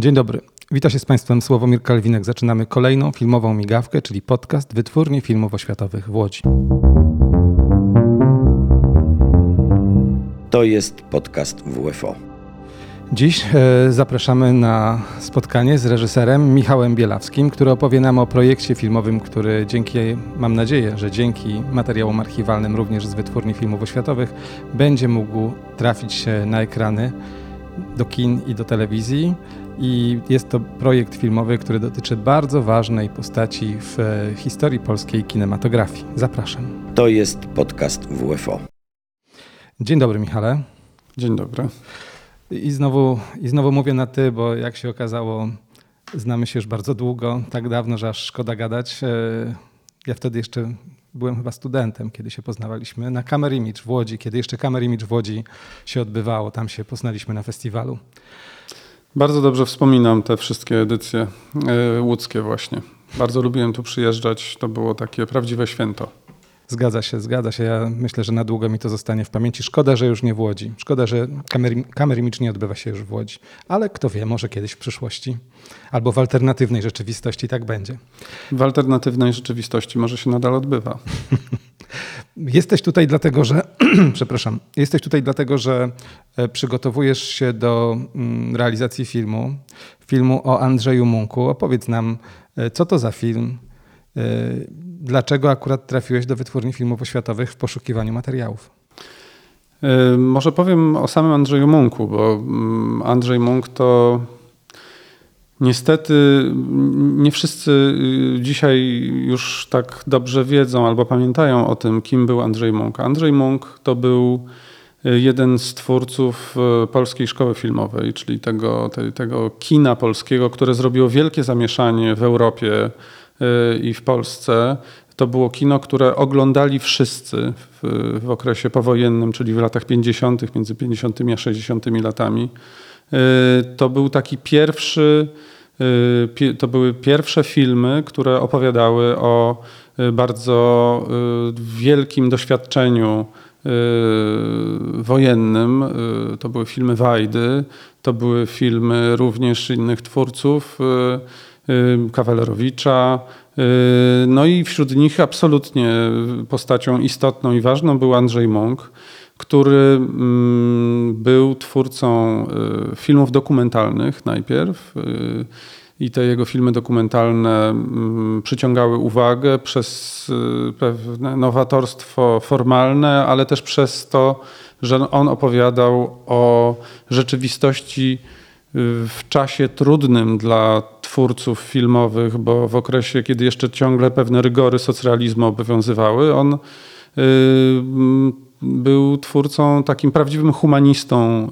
Dzień dobry. Witam się z Państwem Sławomir Kalwinek. Zaczynamy kolejną filmową migawkę, czyli podcast Wytwórni Filmów Oświatowych w Łodzi. To jest podcast WFO. Dziś e, zapraszamy na spotkanie z reżyserem Michałem Bielawskim, który opowie nam o projekcie filmowym, który dzięki, mam nadzieję, że dzięki materiałom archiwalnym również z Wytwórni Filmów Oświatowych będzie mógł trafić na ekrany do kin i do telewizji. I jest to projekt filmowy, który dotyczy bardzo ważnej postaci w historii polskiej kinematografii. Zapraszam. To jest podcast WFO. Dzień dobry, Michale. Dzień dobry. I znowu, I znowu mówię na ty, bo jak się okazało, znamy się już bardzo długo, tak dawno, że aż szkoda gadać. E, ja wtedy jeszcze byłem chyba studentem, kiedy się poznawaliśmy na Camera Image w Łodzi, kiedy jeszcze Camera Image w Łodzi się odbywało. Tam się poznaliśmy na festiwalu. Bardzo dobrze wspominam te wszystkie edycje e, łódzkie właśnie. Bardzo lubiłem tu przyjeżdżać. To było takie prawdziwe święto. Zgadza się, zgadza się. Ja myślę, że na długo mi to zostanie w pamięci. Szkoda, że już nie w Łodzi. Szkoda, że kamery, nie odbywa się już w Łodzi. Ale kto wie, może kiedyś w przyszłości. Albo w alternatywnej rzeczywistości tak będzie. W alternatywnej rzeczywistości może się nadal odbywa. Jesteś tutaj dlatego, że przepraszam, jesteś tutaj dlatego, że e, przygotowujesz się do mm, realizacji filmu, filmu o Andrzeju Munku. Opowiedz nam, e, co to za film, e, dlaczego akurat trafiłeś do wytwórni filmów oświatowych w poszukiwaniu materiałów? Może powiem o samym Andrzeju Munku, bo mm, Andrzej Munk to Niestety nie wszyscy y, dzisiaj już tak dobrze wiedzą albo pamiętają o tym, kim był Andrzej Munk. Andrzej Munk to był y, jeden z twórców y, Polskiej Szkoły Filmowej, czyli tego, tego kina polskiego, które zrobiło wielkie zamieszanie w Europie i w Polsce. To było kino, które oglądali wszyscy w, w okresie powojennym, czyli w latach 50., między 50. a 60. latami. To był taki pierwszy Y, to były pierwsze filmy, które opowiadały o y, bardzo y, wielkim doświadczeniu wojennym. To były filmy Wajdy, to były filmy również innych twórców, Kawalerowicza. No i wśród nich absolutnie postacią istotną i ważną był Andrzej Mąk, który mm, był twórcą filmów dokumentalnych najpierw i te jego filmy dokumentalne mm, przyciągały uwagę przez y, pewne nowatorstwo formalne, ale też przez to, że on opowiadał o rzeczywistości y, w czasie trudnym dla twórców filmowych, bo w okresie, kiedy jeszcze ciągle pewne rygory socjalizmu obowiązywały, on y, był twórcą, takim prawdziwym humanistą y,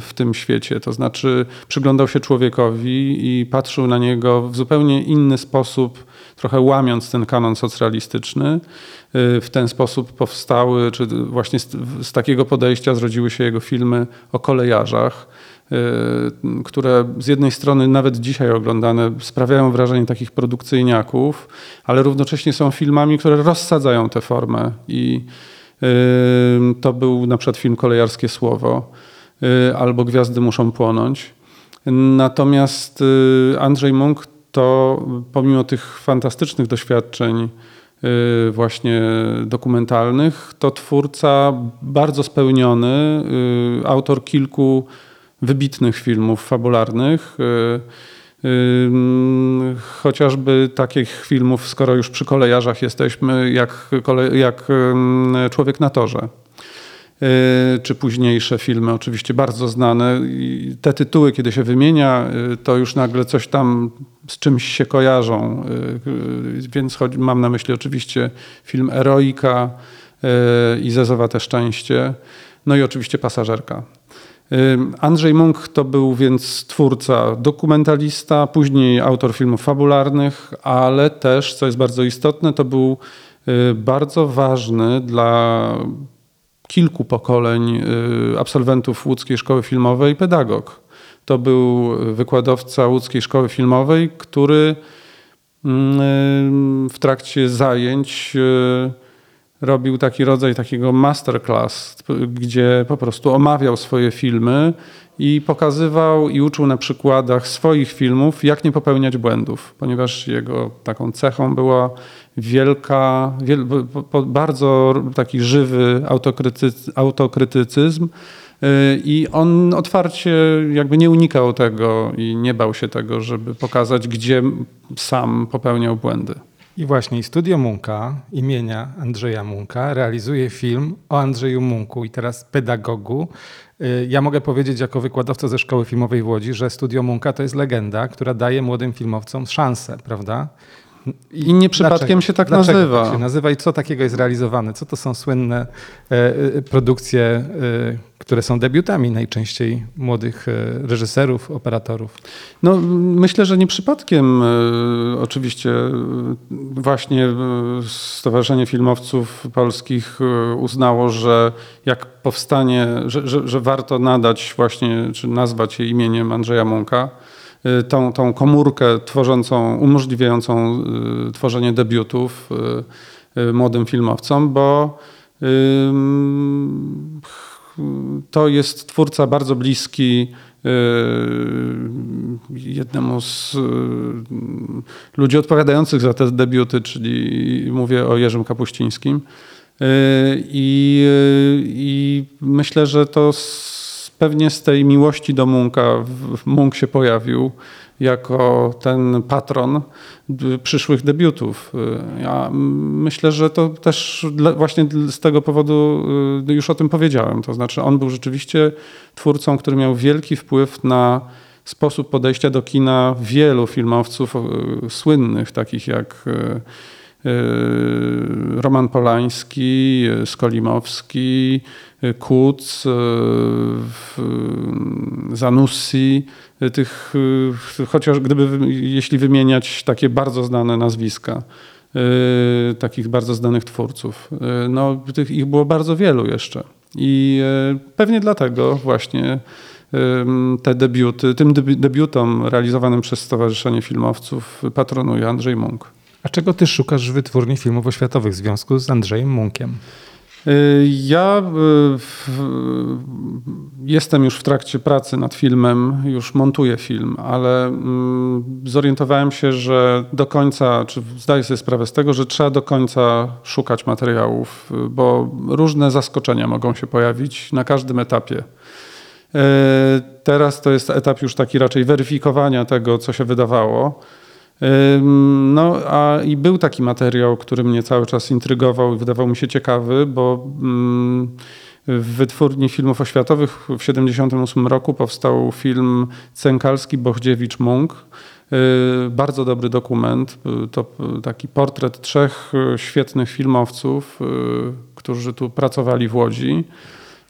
w tym świecie. To znaczy, przyglądał się człowiekowi i patrzył na niego w zupełnie inny sposób, trochę łamiąc ten kanon socjalistyczny. Y, w ten sposób powstały, czy właśnie z, z takiego podejścia zrodziły się jego filmy o kolejarzach y, które z jednej strony nawet dzisiaj oglądane sprawiają wrażenie takich produkcyjniaków, ale równocześnie są filmami, które rozsadzają tę formę i to był na przykład film Kolejarskie Słowo y, albo Gwiazdy muszą płonąć. Natomiast y, Andrzej Munk to pomimo tych fantastycznych doświadczeń y, właśnie dokumentalnych, to twórca bardzo spełniony, autor kilku wybitnych filmów fabularnych. Chociażby takich filmów, skoro już przy kolejarzach jesteśmy, jak, jak Człowiek na torze. Y, czy późniejsze filmy, oczywiście bardzo znane. I te tytuły, kiedy się wymienia, y, to już nagle coś tam z czymś się kojarzą. Y, więc chodzi, mam na myśli oczywiście film Eroika i Zezowate Szczęście. No i oczywiście Pasażerka. Andrzej Munk to był więc twórca, dokumentalista, później autor filmów fabularnych, ale też, co jest bardzo istotne, to był y, bardzo ważny dla kilku pokoleń y, absolwentów łódzkiej szkoły filmowej pedagog. To był wykładowca łódzkiej szkoły filmowej, który mm, w trakcie zajęć y, robił taki rodzaj takiego masterclass, gdzie po prostu omawiał swoje filmy i pokazywał i uczył na przykładach swoich filmów, jak nie popełniać błędów, ponieważ jego taką cechą była wielka, wiel, bardzo taki żywy autokrytycyzm, autokrytycyzm i on otwarcie jakby nie unikał tego i nie bał się tego, żeby pokazać, gdzie sam popełniał błędy. I właśnie Studio Munka imienia Andrzeja Munka realizuje film o Andrzeju Munku i teraz pedagogu. Y, ja mogę powiedzieć jako wykładowca ze Szkoły Filmowej w Łodzi, że Studio Munka to jest legenda, która daje młodym filmowcom szansę, prawda? I, I nie przypadkiem dlaczego? się tak dlaczego nazywa. Tak się nazywa i co takiego jest realizowane? Co to są słynne e, e produkcje, e, które są debiutami najczęściej młodych e, reżyserów, operatorów? No, myślę, że nie przypadkiem e, oczywiście e, właśnie Stowarzyszenie Filmowców Polskich uznało, że jak powstanie, że, że, że warto nadać właśnie, czy nazwać je imieniem Andrzeja Munka, Y, tą, tą komórkę tworzącą, umożliwiającą tworzenie debiutów młodym filmowcom, bo to jest twórca bardzo bliski jednemu z ludzi odpowiadających za te debiuty, czyli mówię o Jerzym Kapuścińskim. I, i myślę, że to pewnie z tej miłości do Munka Munk się pojawił jako ten patron przyszłych debiutów. Ja myślę, że to też właśnie z tego powodu y, już o tym powiedziałem. To znaczy, on był rzeczywiście twórcą, który miał wielki wpływ na sposób podejścia do kina wielu filmowców y, słynnych, takich jak y, Roman Polański, Skolimowski, Kuc, Zanussi, tych, chociaż gdyby, jeśli wymieniać takie bardzo znane nazwiska, takich bardzo znanych twórców. No, tych, ich było bardzo wielu jeszcze. I pewnie dlatego właśnie te debiuty, tym debiutom realizowanym przez Stowarzyszenie Filmowców patronuje Andrzej Munk. A czego ty szukasz w wytwórni filmów oświatowych w związku z Andrzejem Munkiem? Y, ja y, jestem już w trakcie pracy nad filmem, już montuję film, ale mm, zorientowałem się, że do końca, czy zdaję sobie sprawę z tego, że trzeba do końca szukać materiałów, y, bo różne zaskoczenia mogą się pojawić na każdym etapie. Teraz to jest etap już taki raczej weryfikowania tego, co się wydawało. No a i był taki materiał, który mnie cały czas intrygował i wydawał mi się ciekawy, bo w wytwórni filmów oświatowych w 1978 roku powstał film Cękalski Bochdziewicz Munk. Y, bardzo dobry dokument. To taki portret trzech świetnych filmowców, y, którzy tu pracowali w Łodzi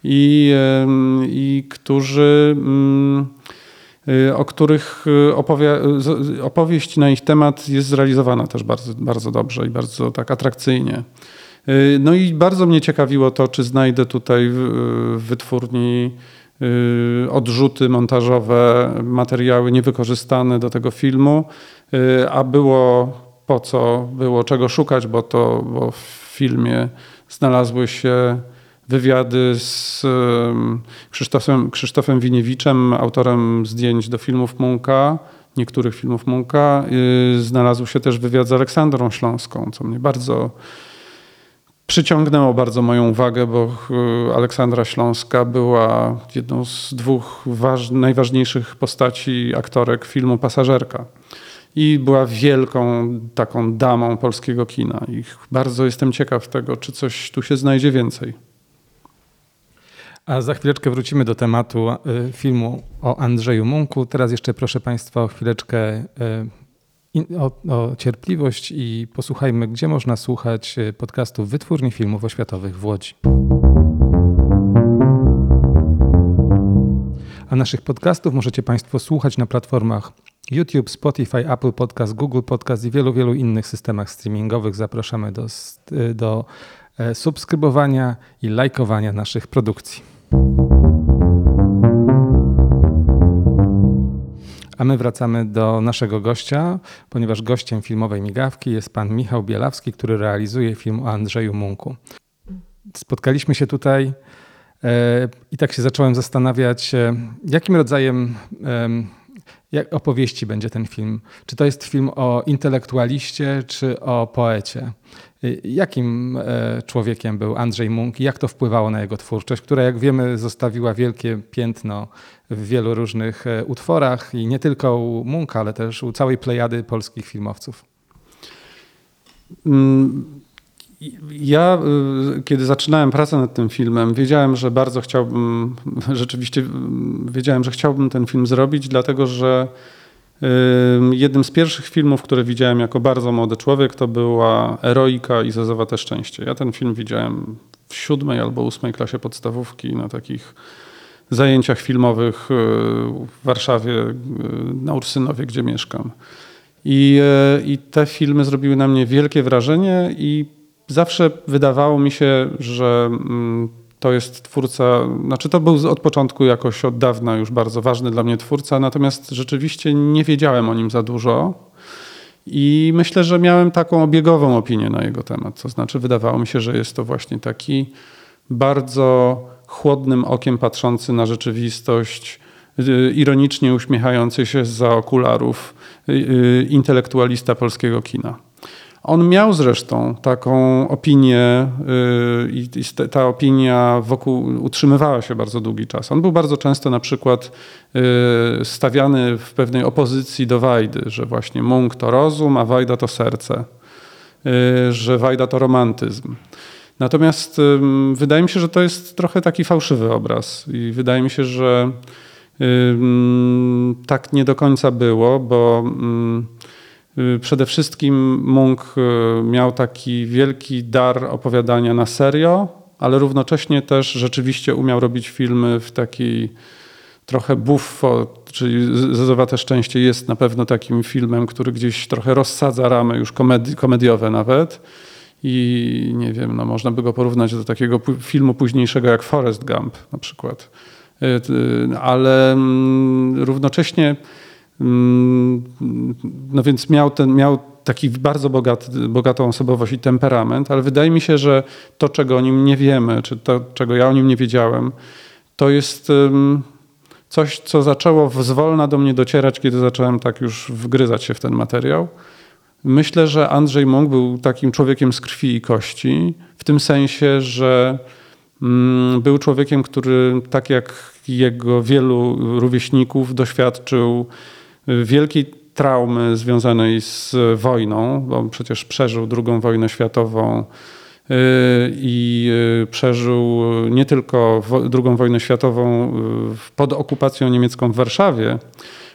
i, i którzy Y, o których y, opowie- opowieść na ich temat jest zrealizowana też bardzo, bardzo dobrze i bardzo tak atrakcyjnie. Y, no i bardzo mnie ciekawiło to, czy znajdę tutaj w wytwórni odrzuty montażowe, materiały niewykorzystane do tego filmu, a było po co, było czego szukać, bo to bo w filmie znalazły się wywiady z Krzysztofem, Krzysztofem Winiewiczem, autorem zdjęć do filmów Munka, niektórych filmów Munka. Znalazł się też wywiad z Aleksandrą Śląską, co mnie bardzo przyciągnęło bardzo moją uwagę, bo y, Aleksandra Śląska była jedną z dwóch najważniejszych postaci aktorek filmu Pasażerka. I była wielką taką damą polskiego kina. Bardzo jestem ciekaw tego, czy coś tu się znajdzie więcej. A za chwileczkę wrócimy do tematu y, filmu o Andrzeju Munku. Teraz jeszcze proszę Państwa o chwileczkę y, o, o, cierpliwość i posłuchajmy, gdzie można słuchać y, podcastów Wytwórni Filmów Oświatowych w Łodzi. A naszych podcastów możecie Państwo słuchać na platformach YouTube, Spotify, Apple Podcast, Google Podcast i wielu, wielu innych systemach streamingowych. Zapraszamy do, do e, subskrybowania i lajkowania naszych produkcji. A my wracamy do naszego gościa, ponieważ gościem filmowej migawki jest pan Michał Bielawski, który realizuje film o Andrzeju Munku. spotkaliśmy się tutaj e, i tak się zacząłem zastanawiać, e, jakim rodzajem opowieści będzie ten film. Czy to jest film o intelektualiście, czy o poecie? Jakim człowiekiem był Andrzej Munk i jak to wpływało na jego twórczość, która, jak wiemy, zostawiła wielkie piętno w wielu różnych utworach i nie tylko u Munka, ale też u całej plejady polskich filmowców? Mm, ja, y, kiedy zaczynałem pracę nad tym filmem, wiedziałem, że bardzo chciałbym, rzeczywiście y, wiedziałem, że chciałbym ten film zrobić, dlatego że y, jednym z pierwszych filmów, które widziałem jako bardzo młody człowiek, to była Eroika i Zazowate Szczęście. Ja ten film widziałem w siódmej albo ósmej klasie podstawówki na takich zajęciach filmowych w Warszawie, na Ursynowie, gdzie mieszkam. I, e, I te filmy zrobiły na mnie wielkie wrażenie i zawsze wydawało mi się, że mm, to jest twórca, znaczy to był od początku jakoś od dawna już bardzo ważny dla mnie twórca, natomiast rzeczywiście nie wiedziałem o nim za dużo. I myślę, że miałem taką obiegową opinię na jego temat. To znaczy, wydawało mi się, że jest to właśnie taki bardzo chłodnym okiem patrzący na rzeczywistość, y, ironicznie uśmiechający się za okularów Y, y, intelektualista polskiego kina. On miał zresztą taką opinię y, i ta opinia wokół utrzymywała się bardzo długi czas. On był bardzo często na przykład stawiany w pewnej opozycji do Wajdy, że właśnie Munk to rozum, a Wajda to serce, że Wajda to romantyzm. Natomiast wydaje mi się, że to jest trochę taki fałszywy obraz i wydaje mi się, że tak nie do końca było, bo y, przede wszystkim Munk y, miał taki wielki dar opowiadania na serio, ale równocześnie też rzeczywiście umiał robić filmy w takiej trochę buffo, czyli Zezowate Szczęście jest na pewno takim filmem, który gdzieś trochę rozsadza ramy już komedi komediowe nawet. I nie wiem, no można by go porównać do takiego filmu późniejszego jak Forrest Gump na przykład. Y, ale mm, równocześnie no więc miał, ten, miał taki bardzo bogaty, bogatą osobowość i temperament, ale wydaje mi się, że to, czego o nim nie wiemy, czy to, czego ja o nim nie wiedziałem, to jest coś, co zaczęło zwolna do mnie docierać, kiedy zacząłem tak już wgryzać się w ten materiał. Myślę, że Andrzej Munk był takim człowiekiem z krwi i kości, w tym sensie, że mm, był człowiekiem, który tak jak jego wielu rówieśników doświadczył wielkiej traumy związanej z wojną, bo przecież przeżył II wojnę światową y, i y, przeżył nie tylko II wojnę światową pod okupacją niemiecką w Warszawie,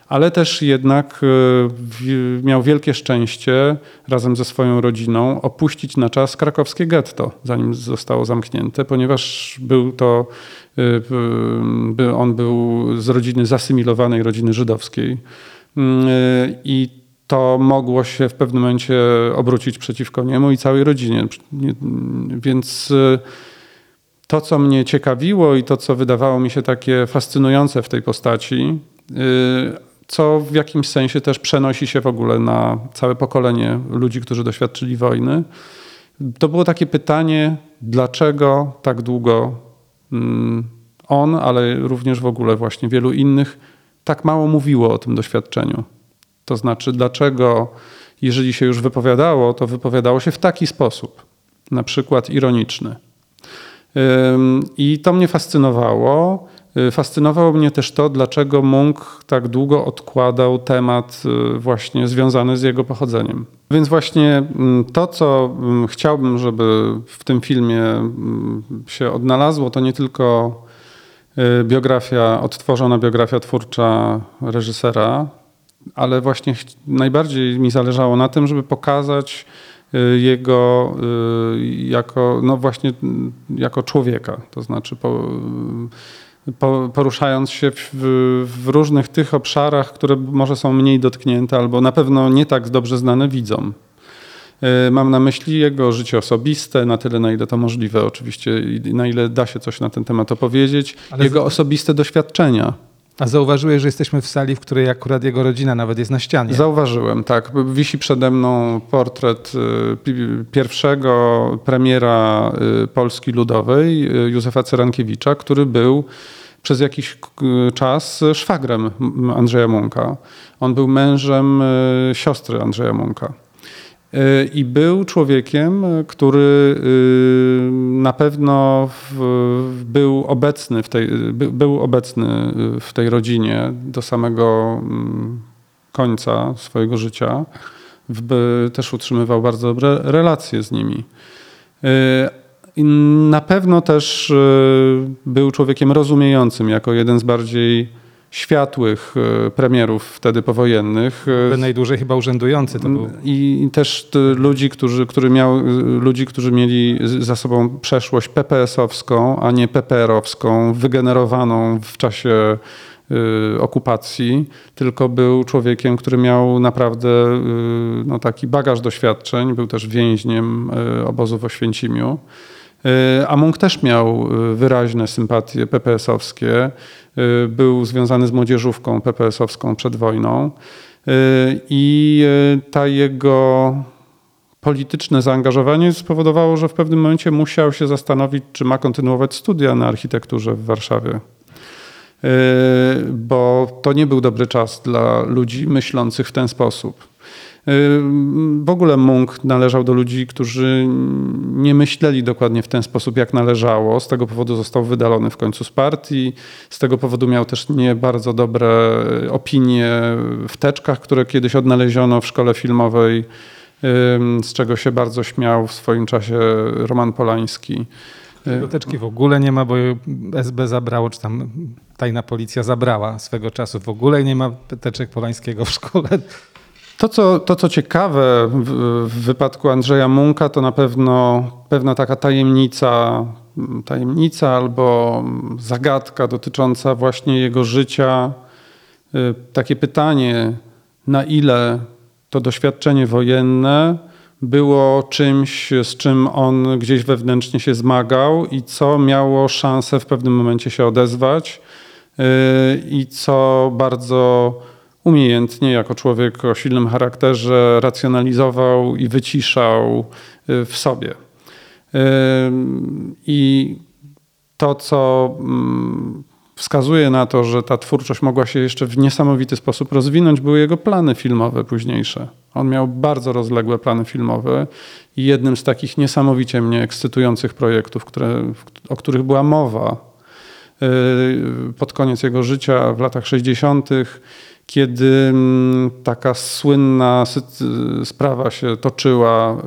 ale też jednak miał wielkie szczęście razem ze swoją rodziną opuścić na czas krakowskie getto, zanim zostało zamknięte, ponieważ był to, on był z rodziny zasymilowanej, rodziny żydowskiej. Mm, e, I to mogło się w pewnym momencie obrócić przeciwko niemu i całej rodzinie. Więc to, co mnie ciekawiło i to, co wydawało mi się takie fascynujące w tej postaci, co w jakimś sensie też przenosi się w ogóle na całe pokolenie ludzi, którzy doświadczyli wojny. To było takie pytanie, dlaczego tak długo mm, on, ale również w ogóle właśnie wielu innych, tak mało mówiło o tym doświadczeniu. To znaczy, dlaczego, jeżeli się już wypowiadało, to wypowiadało się w taki sposób, na przykład ironiczny. I to mnie fascynowało. Y, fascynowało mnie też to, dlaczego Munk tak długo odkładał temat y, właśnie związany z jego pochodzeniem. Więc właśnie mm, to, co mm, chciałbym, żeby w tym filmie mm, się odnalazło, to nie tylko biografia, odtworzona biografia twórcza reżysera, ale właśnie najbardziej mi zależało na tym, żeby pokazać jego jako, no właśnie, jako człowieka. To znaczy po, poruszając się w, w, różnych tych obszarach, które może są mniej dotknięte albo na pewno nie tak dobrze znane widzom. E, mam na myśli jego życie osobiste, na tyle, na ile to możliwe, oczywiście, i na ile da się coś na ten temat opowiedzieć, Ale jego z... osobiste doświadczenia. A zauważyłeś, że jesteśmy w sali, w której akurat jego rodzina nawet jest na ścianie. Zauważyłem, tak. Wisi przede mną portret y, pierwszego premiera y, Polski Ludowej, Józefa Cyrankiewicza, który był przez jakiś czas szwagrem Andrzeja Munka. On był mężem siostry Andrzeja Munka. I był człowiekiem, który na pewno był obecny w tej, był obecny w tej rodzinie do samego mm, końca swojego życia. Też utrzymywał bardzo dobre relacje z nimi. Na pewno też był człowiekiem rozumiejącym, jako jeden z bardziej światłych e, premierów wtedy powojennych. E, najdłużej chyba urzędujący to był. I też ludzi, którzy, który miał, e, ludzi, którzy mieli za sobą przeszłość PPS-owską, a nie PPR-owską, wygenerowaną w czasie okupacji, tylko był człowiekiem, który miał naprawdę no, taki bagaż doświadczeń, był też więźniem obozu w Oświęcimiu. A Munk też miał wyraźne sympatie PPS-owskie. Y, był związany z młodzieżówką PPS-owską przed wojną i ta jego polityczne zaangażowanie spowodowało, że w pewnym momencie musiał się zastanowić, czy ma kontynuować studia na architekturze w Warszawie. Bo to nie był dobry czas dla ludzi myślących w ten sposób. W ogóle Munk należał do ludzi, którzy nie myśleli dokładnie w ten sposób, jak należało. Z tego powodu został wydalony w końcu z partii. Z tego powodu miał też nie bardzo dobre opinie w teczkach, które kiedyś odnaleziono w szkole filmowej, z czego się bardzo śmiał w swoim czasie Roman Polański. Tego teczki w ogóle nie ma, bo SB zabrało, czy tam tajna policja zabrała swego czasu. W ogóle nie ma teczek Polańskiego w szkole. To co, to, co ciekawe w, w wypadku Andrzeja Munka, to na pewno pewna taka tajemnica, tajemnica albo zagadka dotycząca właśnie jego życia. Y, takie pytanie, na ile to doświadczenie wojenne było czymś, z czym on gdzieś wewnętrznie się zmagał i co miało szansę w pewnym momencie się odezwać y, i co bardzo umiejętnie, jako człowiek o silnym charakterze, racjonalizował i wyciszał y, w sobie. I to, co mm, wskazuje na to, że ta twórczość mogła się jeszcze w niesamowity sposób rozwinąć, były jego plany filmowe późniejsze. On miał bardzo rozległe plany filmowe i jednym z takich niesamowicie mnie ekscytujących projektów, które, o których była mowa y, pod koniec jego życia w latach 60., kiedy mm, taka słynna sprawa się toczyła,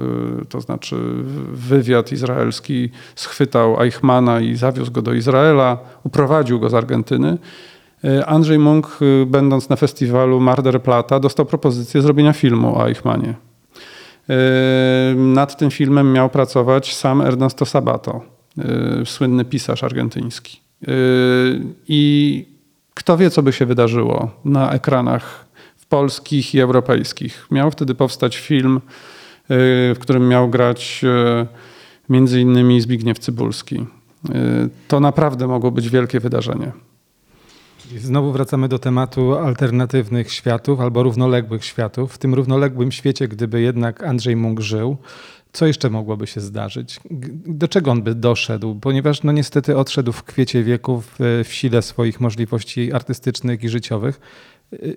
y, to znaczy wywiad izraelski schwytał Eichmana i zawiózł go do Izraela, uprowadził go z Argentyny. Y, Andrzej Munk, y, będąc na festiwalu Marder Plata, dostał propozycję zrobienia filmu o Eichmanie. Nad tym filmem miał pracować sam Ernesto Sabato, słynny pisarz argentyński. I kto wie, co by się wydarzyło na ekranach polskich i europejskich. Miał wtedy powstać film, y, w którym miał grać y, między innymi Zbigniew Cybulski. Y, to naprawdę mogło być wielkie wydarzenie. Znowu wracamy do tematu alternatywnych światów albo równoległych światów. W tym równoległym świecie, gdyby jednak Andrzej Munk żył, co jeszcze mogłoby się zdarzyć? Do czego on by doszedł? Ponieważ no niestety odszedł w kwiecie wieku w, w sile swoich możliwości artystycznych i życiowych.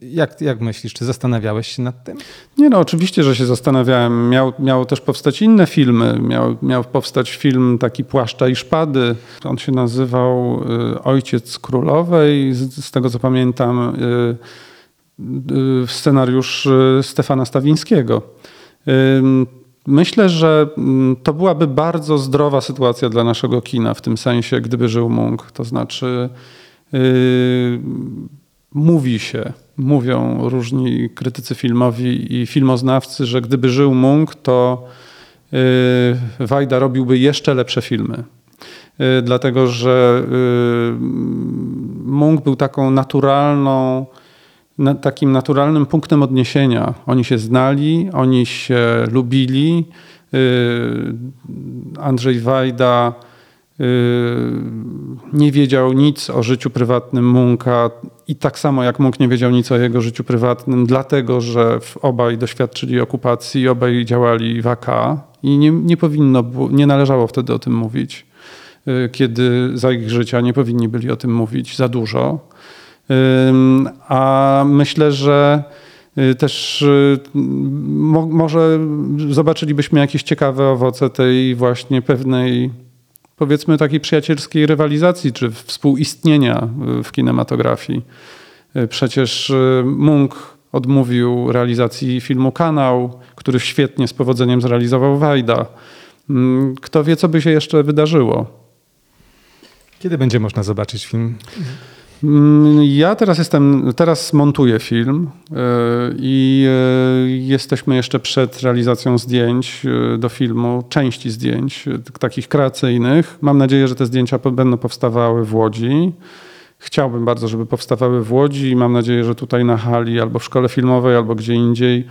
Jak, jak myślisz, czy zastanawiałeś się nad tym? Nie no, oczywiście, że się zastanawiałem. Miał, miało też powstać inne filmy. Miał, miał powstać film taki Płaszcza i Szpady. On się nazywał y, Ojciec Królowej, z, z tego co pamiętam, y, y, scenariusz Stefana Stawińskiego. Myślę, że mm, to byłaby bardzo zdrowa sytuacja dla naszego kina w tym sensie, gdyby żył Munk. To znaczy, yy, mówi się, mówią różni krytycy filmowi i filmoznawcy, że gdyby żył Munk, to yy, Wajda robiłby jeszcze lepsze filmy. Yy, dlatego, że yy, Munk był taką naturalną, takim naturalnym punktem odniesienia. Oni się znali, oni się lubili. Y, Andrzej Wajda y, nie wiedział nic o życiu prywatnym Munka i tak samo jak Munk nie wiedział nic o jego życiu prywatnym, dlatego że obaj doświadczyli okupacji, obaj działali w AK i nie, nie powinno, nie należało wtedy o tym mówić. Y, kiedy za ich życia nie powinni byli o tym mówić za dużo. A myślę, że y, też y, może zobaczylibyśmy jakieś ciekawe owoce tej właśnie pewnej, powiedzmy, takiej przyjacielskiej rywalizacji czy współistnienia w kinematografii. Przecież Munk odmówił realizacji filmu Kanał, który świetnie z powodzeniem zrealizował Wajda. Kto wie, co by się jeszcze wydarzyło. Kiedy będzie można zobaczyć film? Mm, ja teraz jestem, teraz montuję film e, i e, jesteśmy jeszcze przed realizacją zdjęć e, do filmu, części zdjęć takich kreacyjnych. Mam nadzieję, że te zdjęcia będą powstawały w Łodzi. Chciałbym bardzo, żeby powstawały w Łodzi i mam nadzieję, że tutaj na hali albo w szkole filmowej, albo gdzie indziej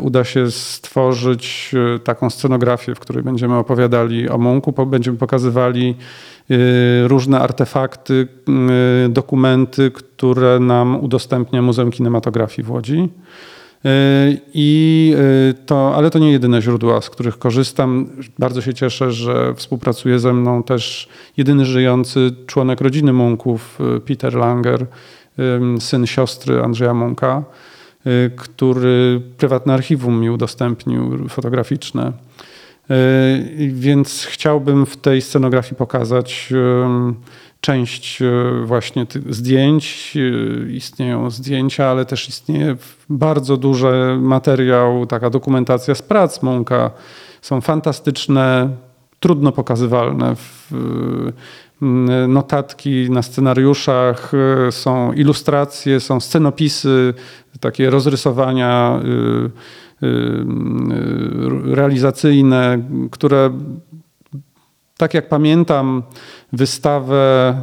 uda się stworzyć taką scenografię, w której będziemy opowiadali o Munku, będziemy pokazywali różne artefakty, y, dokumenty, które nam udostępnia Muzeum Kinematografii w Łodzi. Y, I to, ale to nie jedyne źródła, z których korzystam. Bardzo się cieszę, że współpracuje ze mną też jedyny żyjący członek rodziny Munków, Peter Langer, syn siostry Andrzeja Munka, który prywatne archiwum mi udostępnił fotograficzne. E, więc chciałbym w tej scenografii pokazać część e, właśnie zdjęć. E, istnieją zdjęcia, ale też istnieje bardzo duży materiał, taka dokumentacja z prac Monka. Są fantastyczne, trudno pokazywalne notatki na scenariuszach, są ilustracje, są scenopisy, takie rozrysowania Y, y, realizacyjne, które tak jak pamiętam wystawę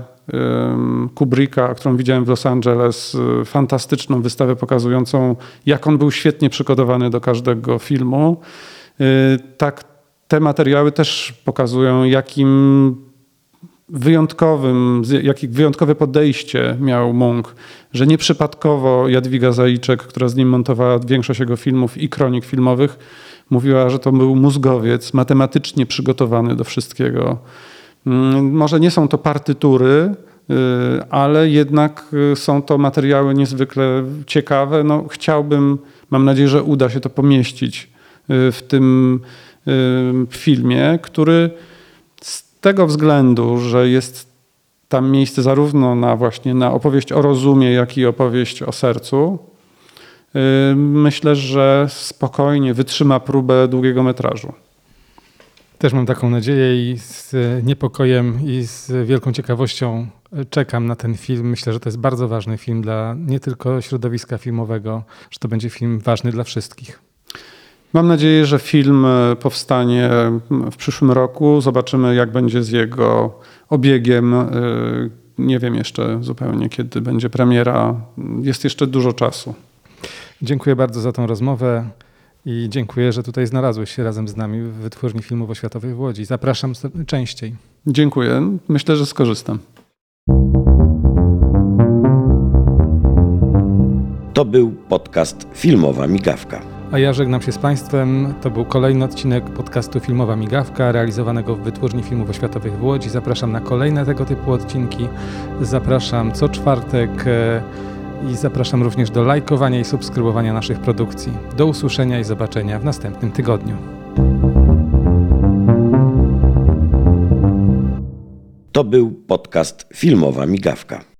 Kubricka, którą widziałem w Los Angeles, y, fantastyczną wystawę pokazującą, jak on był świetnie przygotowany do każdego filmu. Tak te materiały też pokazują, jakim wyjątkowym, jakie wyjątkowe podejście miał Munk, że nieprzypadkowo Jadwiga Zajczek, która z nim montowała większość jego filmów i kronik filmowych, mówiła, że to był mózgowiec matematycznie przygotowany do wszystkiego. Mm, może nie są to partytury, y, ale jednak y, są to materiały niezwykle ciekawe. No, chciałbym, mam nadzieję, że uda się to pomieścić y, w tym filmie, który tego względu, że jest tam miejsce zarówno na właśnie na opowieść o rozumie, jak i opowieść o sercu, y, myślę, że spokojnie wytrzyma próbę długiego metrażu. Też mam taką nadzieję i z niepokojem i z wielką ciekawością czekam na ten film. Myślę, że to jest bardzo ważny film dla nie tylko środowiska filmowego, że to będzie film ważny dla wszystkich. Mam nadzieję, że film e, powstanie w przyszłym roku. Zobaczymy, jak będzie z jego obiegiem. E, nie wiem jeszcze zupełnie, kiedy będzie premiera. Jest jeszcze dużo czasu. Dziękuję bardzo za tą rozmowę i dziękuję, że tutaj znalazłeś się razem z nami w Wytwórni Filmów Oświatowych w Łodzi. Zapraszam częściej. Dziękuję. Myślę, że skorzystam. To był podcast Filmowa Migawka. A ja żegnam się z Państwem. To był kolejny odcinek podcastu Filmowa Migawka, realizowanego w Wytwórni Filmów Oświatowych w Łodzi. Zapraszam na kolejne tego typu odcinki. Zapraszam co czwartek e, i zapraszam również do lajkowania i subskrybowania naszych produkcji. Do usłyszenia i zobaczenia w następnym tygodniu. To był podcast Filmowa Migawka.